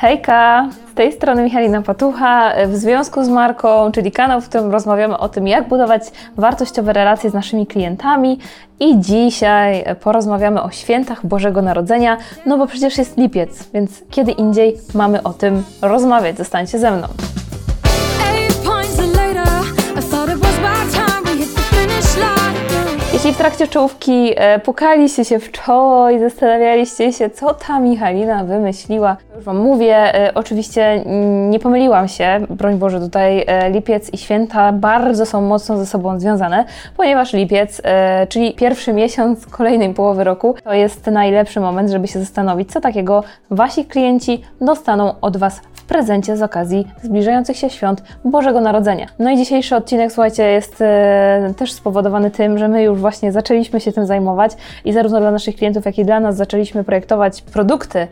Hejka! Z tej strony Michalina Patucha w związku z marką, czyli kanał, w którym rozmawiamy o tym, jak budować wartościowe relacje z naszymi klientami. I dzisiaj porozmawiamy o świętach Bożego Narodzenia, no bo przecież jest lipiec, więc kiedy indziej mamy o tym rozmawiać. Zostańcie ze mną. Jeśli w trakcie czołówki e, pukaliście się w czoło i zastanawialiście się, co ta Michalina wymyśliła, już Wam mówię, e, oczywiście nie pomyliłam się, broń Boże, tutaj e, lipiec i święta bardzo są mocno ze sobą związane, ponieważ lipiec, czyli pierwszy miesiąc kolejnej połowy roku, to jest najlepszy moment, żeby się zastanowić, co takiego Wasi klienci dostaną od Was prezencie z okazji zbliżających się świąt Bożego Narodzenia. No i dzisiejszy odcinek, słuchajcie, jest e, też spowodowany tym, że my już właśnie zaczęliśmy się tym zajmować i zarówno dla naszych klientów, jak i dla nas zaczęliśmy projektować produkty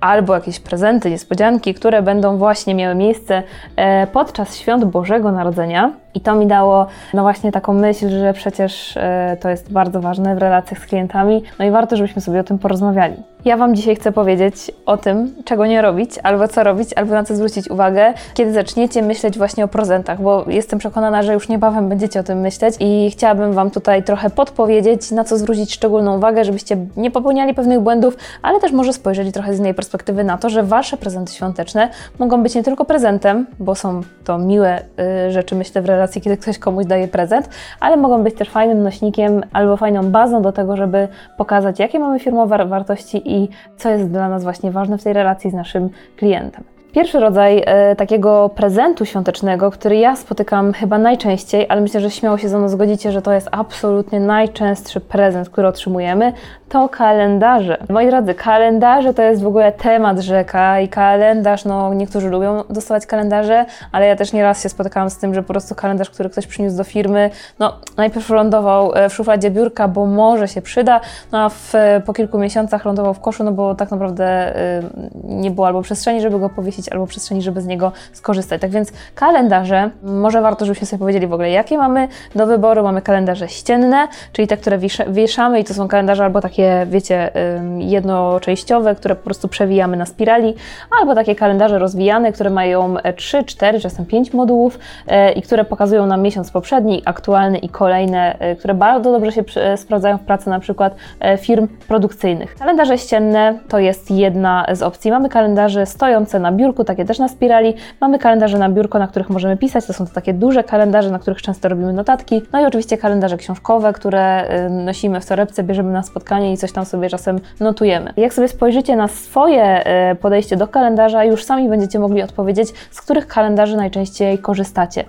albo jakieś prezenty, niespodzianki, które będą właśnie miały miejsce e, podczas świąt Bożego Narodzenia. I to mi dało, no właśnie taką myśl, że przecież e, to jest bardzo ważne w relacjach z klientami, no i warto, żebyśmy sobie o tym porozmawiali. Ja Wam dzisiaj chcę powiedzieć o tym, czego nie robić, albo co robić, albo na co zwrócić uwagę, kiedy zaczniecie myśleć właśnie o prezentach, bo jestem przekonana, że już niebawem będziecie o tym myśleć i chciałabym Wam tutaj trochę podpowiedzieć, na co zwrócić szczególną uwagę, żebyście nie popełniali pewnych błędów, ale też może spojrzeli trochę z innej perspektywy na to, że Wasze prezenty świąteczne mogą być nie tylko prezentem, bo są to miłe y, rzeczy, myślę, w relacji sytuacji, kiedy ktoś komuś daje prezent, ale mogą być też fajnym nośnikiem albo fajną bazą do tego, żeby pokazać, jakie mamy firmowe wartości i co jest dla nas właśnie ważne w tej relacji z naszym klientem. Pierwszy rodzaj e, takiego prezentu świątecznego, który ja spotykam chyba najczęściej, ale myślę, że śmiało się ze mną zgodzicie, że to jest absolutnie najczęstszy prezent, który otrzymujemy, to kalendarze. Moi drodzy, kalendarze to jest w ogóle temat rzeka i kalendarz, no niektórzy lubią dostawać kalendarze, ale ja też nieraz się spotykałam z tym, że po prostu kalendarz, który ktoś przyniósł do firmy, no najpierw lądował e, w szufladzie biurka, bo może się przyda, no a w, po kilku miesiącach lądował w koszu, no bo tak naprawdę y, nie było albo przestrzeni, żeby go powiesić, albo przestrzeni, żeby z niego skorzystać. Tak więc kalendarze, może warto, żebyśmy sobie powiedzieli w ogóle, jakie mamy do wyboru. Mamy kalendarze ścienne, czyli te, które wieszamy i to są kalendarze albo takie, wiecie, jednoczęściowe, które po prostu przewijamy na spirali, albo takie kalendarze rozwijane, które mają 3, 4, czasem 5 modułów e, i które pokazują nam miesiąc poprzedni, aktualny i kolejne, e, które bardzo dobrze się sprawdzają w pracy na przykład e, firm produkcyjnych. Kalendarze ścienne to jest jedna z opcji. Mamy kalendarze stojące na biurku, takie też na spirali. Mamy kalendarze na biurko, na których możemy pisać. To są to takie duże kalendarze, na których często robimy notatki. No i oczywiście kalendarze książkowe, które nosimy w torebce, bierzemy na spotkanie i coś tam sobie czasem notujemy. Jak sobie spojrzycie na swoje y, podejście do kalendarza, już sami będziecie mogli odpowiedzieć, z których kalendarzy najczęściej korzystacie.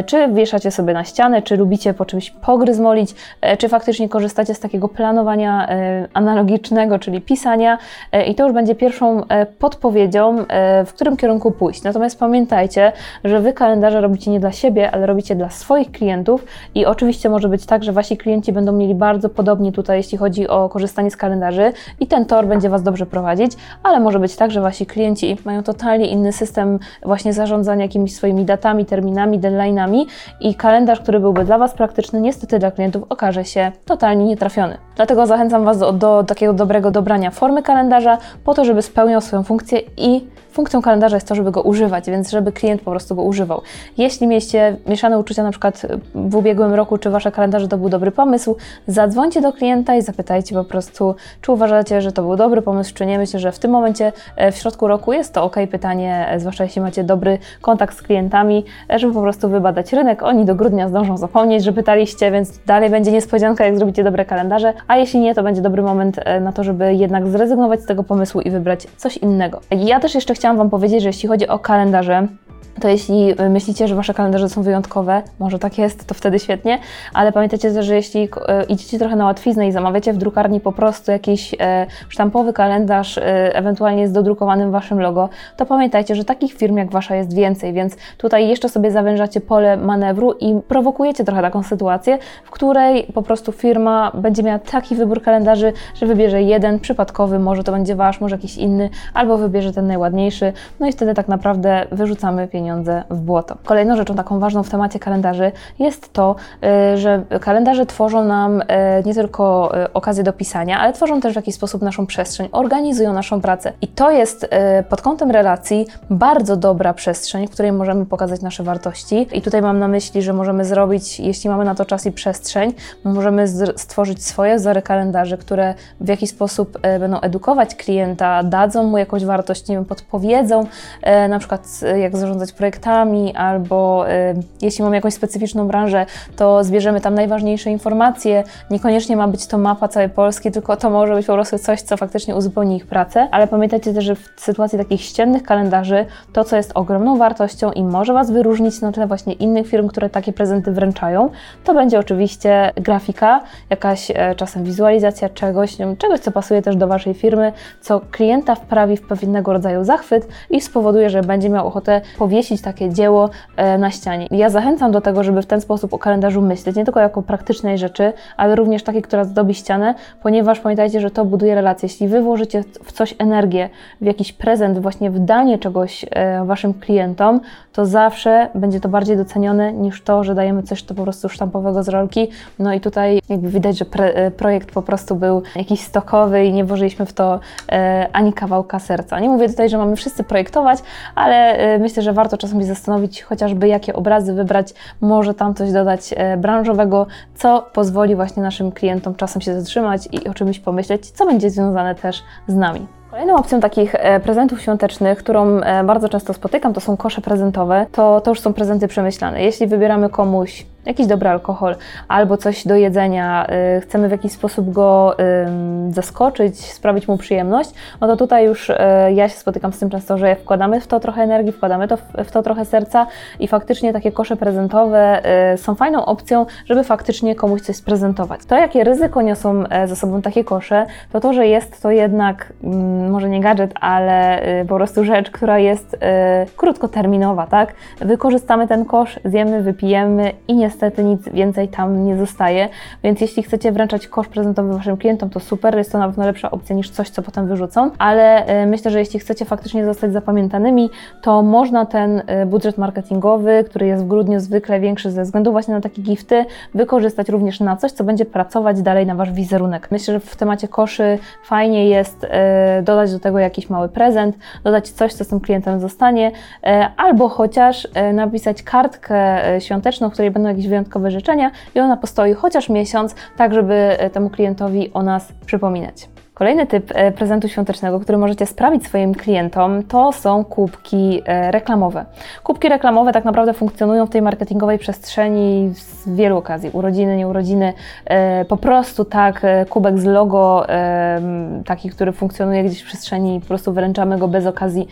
Y, czy wieszacie sobie na ścianę, czy lubicie po czymś pogryzmolić, czy faktycznie korzystacie z takiego planowania analogicznego, czyli pisania. I to już będzie pierwszą podpowiedzią, w którym kierunku pójść. Natomiast pamiętajcie, że Wy kalendarze robicie nie dla siebie, ale robicie dla swoich klientów i oczywiście może być tak, że Wasi klienci będą mieli bardzo podobnie tutaj, jeśli chodzi o korzystanie z kalendarzy i ten tor będzie Was dobrze prowadzić, ale może być tak, że Wasi klienci mają totalnie inny system właśnie zarządzania jakimiś swoimi datami, terminami, deadline'ami i kalendarz, który byłby dla Was praktyczny, niestety dla klientów okaże się totalnie nietrafiony. Dlatego zachęcam Was do, do takiego dobrego dobrania formy kalendarza po to, żeby spełniał swoją funkcję i funkcją kalendarza jest to, żeby go używać, więc żeby klient po prostu go używał. Jeśli mieliście mieszane uczucia na przykład w ubiegłym roku, czy wasze kalendarze to był dobry pomysł, zadzwońcie do klienta i zapytajcie po prostu, czy uważacie, że to był dobry pomysł, czy nie. Myślę, że w tym momencie e, w środku roku jest to ok pytanie, e, zwłaszcza jeśli macie dobry kontakt z klientami, e, żeby po prostu wybadać rynek. Oni do grudnia zdążą zapomnieć, że pytaliście, więc dalej będzie niespodzianka, jak zrobicie dobre kalendarze, a jeśli nie, to będzie dobry moment na to, żeby jednak zrezygnować z tego pomysłu i wybrać coś innego. Ja też jeszcze chciałam Wam powiedzieć, że jeśli chodzi o kalendarze, to jeśli myślicie, że Wasze kalendarze są wyjątkowe, może tak jest, to wtedy świetnie, ale pamiętajcie też, że jeśli e, idziecie trochę na łatwiznę i zamawiacie w drukarni po prostu jakiś e, sztampowy kalendarz, e, ewentualnie z dodrukowanym Waszym logo, to pamiętajcie, że takich firm jak Wasza jest więcej, więc tutaj jeszcze sobie zawężacie pole manewru i prowokujecie trochę taką sytuację, w której po prostu firma będzie miała taki wybór kalendarzy, że wybierze jeden przypadkowy, może to będzie Wasz, może jakiś inny, albo wybierze ten najładniejszy, no i wtedy tak naprawdę wyrzucamy pieniądze pieniądze w błoto. Kolejną rzeczą taką ważną w temacie kalendarzy jest to, że kalendarze tworzą nam nie tylko okazję do pisania, ale tworzą też w jakiś sposób naszą przestrzeń, organizują naszą pracę. I to jest pod kątem relacji bardzo dobra przestrzeń, w której możemy pokazać nasze wartości. I tutaj mam na myśli, że możemy zrobić, jeśli mamy na to czas i przestrzeń, możemy stworzyć swoje wzory kalendarzy, które w jakiś sposób będą edukować klienta, dadzą mu jakąś wartość, nie wiem, podpowiedzą na przykład jak zarządzać projektami, albo jeśli mamy jakąś specyficzną branżę, to zbierzemy tam najważniejsze informacje. Niekoniecznie ma być to mapa całej Polski, tylko to może być po prostu coś, co faktycznie uzupełni ich pracę. Ale pamiętajcie też, że w sytuacji takich ściennych kalendarzy, to co jest ogromną wartością i może Was wyróżnić na tle właśnie innych firm, które takie prezenty wręczają, to będzie oczywiście grafika, jakaś czasem wizualizacja czegoś, czegoś, co pasuje też do Waszej firmy, co klienta wprawi w pewnego rodzaju zachwyt i spowoduje, że będzie miał ochotę powiesić takie dzieło e, na ścianie. Ja zachęcam do tego, żeby w ten sposób o kalendarzu myśleć, nie tylko jako praktycznej rzeczy, ale również takiej, która zdobi ścianę, ponieważ pamiętajcie, że to buduje relacje. Jeśli Wy włożycie w coś energię, w jakiś prezent, właśnie w danie czegoś e, Waszym klientom, to zawsze będzie to bardziej docenione niż to, że dajemy coś to po prostu sztampowego z rolki. No i tutaj jakby widać, że e, projekt po prostu był jakiś stokowy i nie włożyliśmy w to ani kawałka serca. Nie mówię tutaj, że mamy wszyscy projektować, ale myślę, że warto czasem się zastanowić chociażby, jakie obrazy wybrać, może tam coś dodać e, branżowego, co pozwoli właśnie naszym klientom czasem się zatrzymać i o czymś pomyśleć, co będzie związane też z nami. Kolejną opcją takich e, prezentów świątecznych, którą e, bardzo często spotykam, to są kosze prezentowe. To, to już są prezenty przemyślane. Jeśli wybieramy komuś jakiś dobry alkohol albo coś do jedzenia, y, chcemy w jakiś sposób go zaskoczyć, sprawić mu przyjemność, no to tutaj już y, ja się spotykam z tym często, że wkładamy w to trochę energii, wkładamy to w, to trochę serca i faktycznie takie kosze prezentowe y, są fajną opcją, żeby faktycznie komuś coś sprezentować. To, jakie ryzyko niosą e, ze sobą takie kosze, to to, że jest to jednak mm, może nie gadżet, ale po prostu rzecz, która jest krótkoterminowa, tak? Wykorzystamy ten kosz, zjemy, wypijemy i nie niestety nic więcej tam nie zostaje. Więc jeśli chcecie wręczać kosz prezentowy Waszym klientom, to super, jest to na pewno lepsza opcja niż coś, co potem wyrzucą, ale e, myślę, że jeśli chcecie faktycznie zostać zapamiętanymi, to można ten e, budżet marketingowy, który jest w grudniu zwykle większy ze względu właśnie na takie gifty, wykorzystać również na coś, co będzie pracować dalej na Wasz wizerunek. Myślę, że w temacie koszy fajnie jest e, dodać do tego jakiś mały prezent, dodać coś, co z tym klientem zostanie, albo chociaż napisać kartkę świąteczną, w której będą jakieś jakieś wyjątkowe życzenia i ona postoi chociaż miesiąc, tak żeby e, temu klientowi o nas przypominać. Kolejny typ e, prezentu świątecznego, który możecie sprawić swoim klientom, to są kubki e, reklamowe. Kubki reklamowe tak naprawdę funkcjonują w tej marketingowej przestrzeni z wielu okazji. Urodziny, nieurodziny, e, po prostu tak, kubek z logo, taki, który funkcjonuje gdzieś w przestrzeni, po prostu wręczamy go bez okazji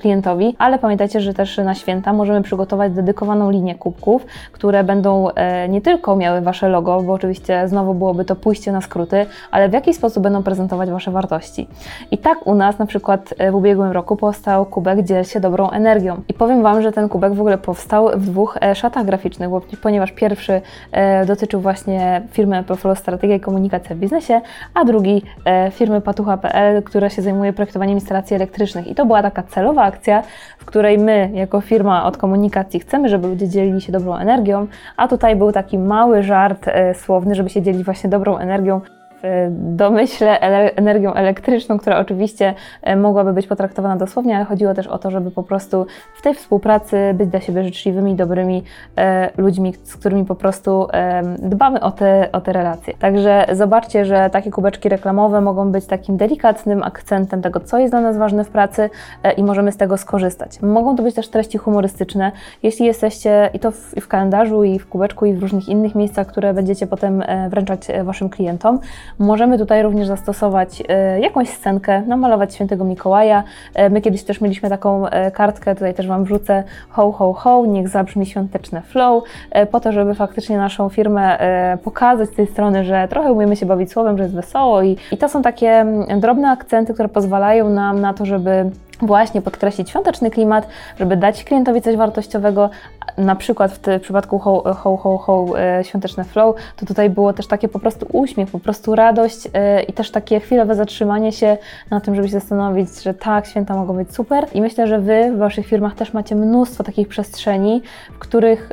klientowi, ale pamiętajcie, że też na święta możemy przygotować dedykowaną linię kubków, które będą nie tylko miały Wasze logo, bo oczywiście znowu byłoby to pójście na skróty, ale w jaki sposób będą prezentować Wasze wartości. I tak u nas na przykład e, w ubiegłym roku powstał kubek Dziel się dobrą energią. I powiem Wam, że ten kubek w ogóle powstał w dwóch e, szatach graficznych, bo, ponieważ pierwszy e, dotyczył właśnie firmy Profilo Strategia i Komunikacja w biznesie, a drugi firmy patucha.pl, która się zajmuje projektowaniem instalacji elektrycznych. I to była taka celowa akcja, w której my, jako firma od komunikacji, chcemy, żeby ludzie dzielili się dobrą energią, a tutaj był taki mały żart słowny, żeby się dzielić właśnie dobrą energią w domyśle energią elektryczną, która oczywiście e, mogłaby być potraktowana dosłownie, ale chodziło też o to, żeby po prostu w tej współpracy być dla siebie życzliwymi, dobrymi e, ludźmi, z którymi po prostu e, dbamy o te, o te relacje. Także zobaczcie, że takie kubeczki reklamowe mogą być takim delikatnym akcentem tego, co jest dla nas ważne w pracy i możemy z tego skorzystać. Mogą to być też treści humorystyczne. Jeśli jesteście i to w, i w kalendarzu, i w kubeczku, i w różnych innych miejscach, które będziecie potem wręczać Waszym klientom, Możemy tutaj również zastosować e, jakąś scenkę, namalować świętego Mikołaja. E, my kiedyś też mieliśmy taką e, kartkę, tutaj też Wam wrzucę ho, ho, ho, niech zabrzmi świąteczne flow, po to, żeby faktycznie naszą firmę pokazać z tej strony, że trochę umiemy się bawić słowem, że jest wesoło i, i to są takie drobne akcenty, które pozwalają nam na to, żeby właśnie podkreślić świąteczny klimat, żeby dać klientowi coś wartościowego. Na przykład w, w przypadku ho, ho, ho, ho, e, świąteczne flow, to tutaj było też takie po prostu uśmiech, po prostu radość e, i też takie chwilowe zatrzymanie się na tym, żeby się zastanowić, że tak, święta mogą być super. I myślę, że Wy w Waszych firmach też macie mnóstwo takich przestrzeni, w których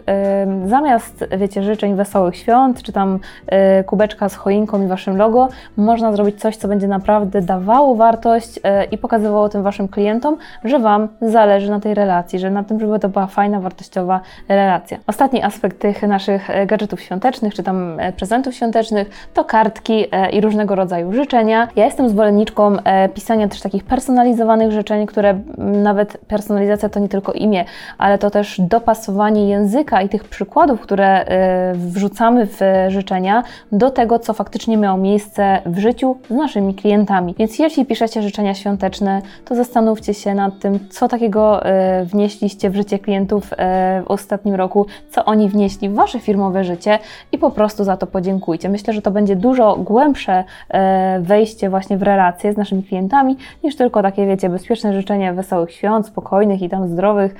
zamiast, wiecie, życzeń wesołych świąt, czy tam e, kubeczka z choinką i Waszym logo, można zrobić coś, co będzie naprawdę dawało wartość i pokazywało tym Waszym klientom, klientom, że Wam zależy na tej relacji, że na tym, żeby to była fajna, wartościowa relacja. Ostatni aspekt tych naszych e, gadżetów świątecznych, czy tam e, prezentów świątecznych, to kartki e, i różnego rodzaju życzenia. Ja jestem zwolenniczką pisania też takich personalizowanych życzeń, które nawet personalizacja to nie tylko imię, ale to też dopasowanie języka i tych przykładów, które wrzucamy w życzenia do tego, co faktycznie miało miejsce w życiu z naszymi klientami. Więc jeśli piszecie życzenia świąteczne, to zastanówcie zastanówcie się nad tym, co takiego e, wnieśliście w życie klientów e, w ostatnim roku, co oni wnieśli w Wasze firmowe życie i po prostu za to podziękujcie. Myślę, że to będzie dużo głębsze e, wejście właśnie w relacje z naszymi klientami, niż tylko takie, wiecie, bezpieczne życzenie wesołych świąt, spokojnych i tam zdrowych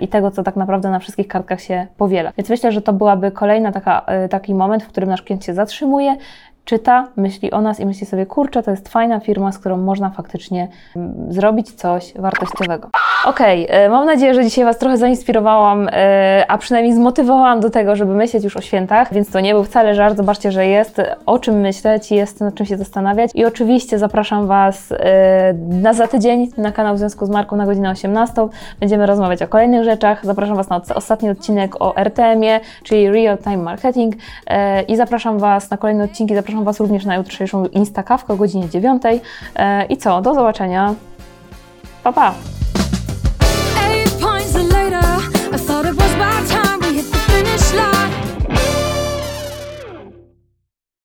i tego, co tak naprawdę na wszystkich kartkach się powiela. Więc myślę, że to byłaby kolejna taka, taki moment, w którym nasz klient się zatrzymuje, czyta, myśli o nas i myśli sobie, kurczę, to jest fajna firma, z którą można faktycznie mm, zrobić coś wartościowego. Okej, okay, e, mam nadzieję, że dzisiaj Was trochę zainspirowałam, e, a przynajmniej zmotywowałam do tego, żeby myśleć już o świętach, więc to nie był wcale żart. Zobaczcie, że jest o czym myśleć, jest nad czym się zastanawiać. I oczywiście zapraszam Was e, na za tydzień na kanał w związku z marką na godzinę 18. Będziemy rozmawiać o kolejnych rzeczach. Zapraszam Was na ostatni odcinek o RTM-ie, czyli Real Time Marketing. I zapraszam Was na kolejne odcinki. Zapraszam Was również na jutrzejszą Instakawkę o godzinie 9. I co? Do zobaczenia. Pa, pa!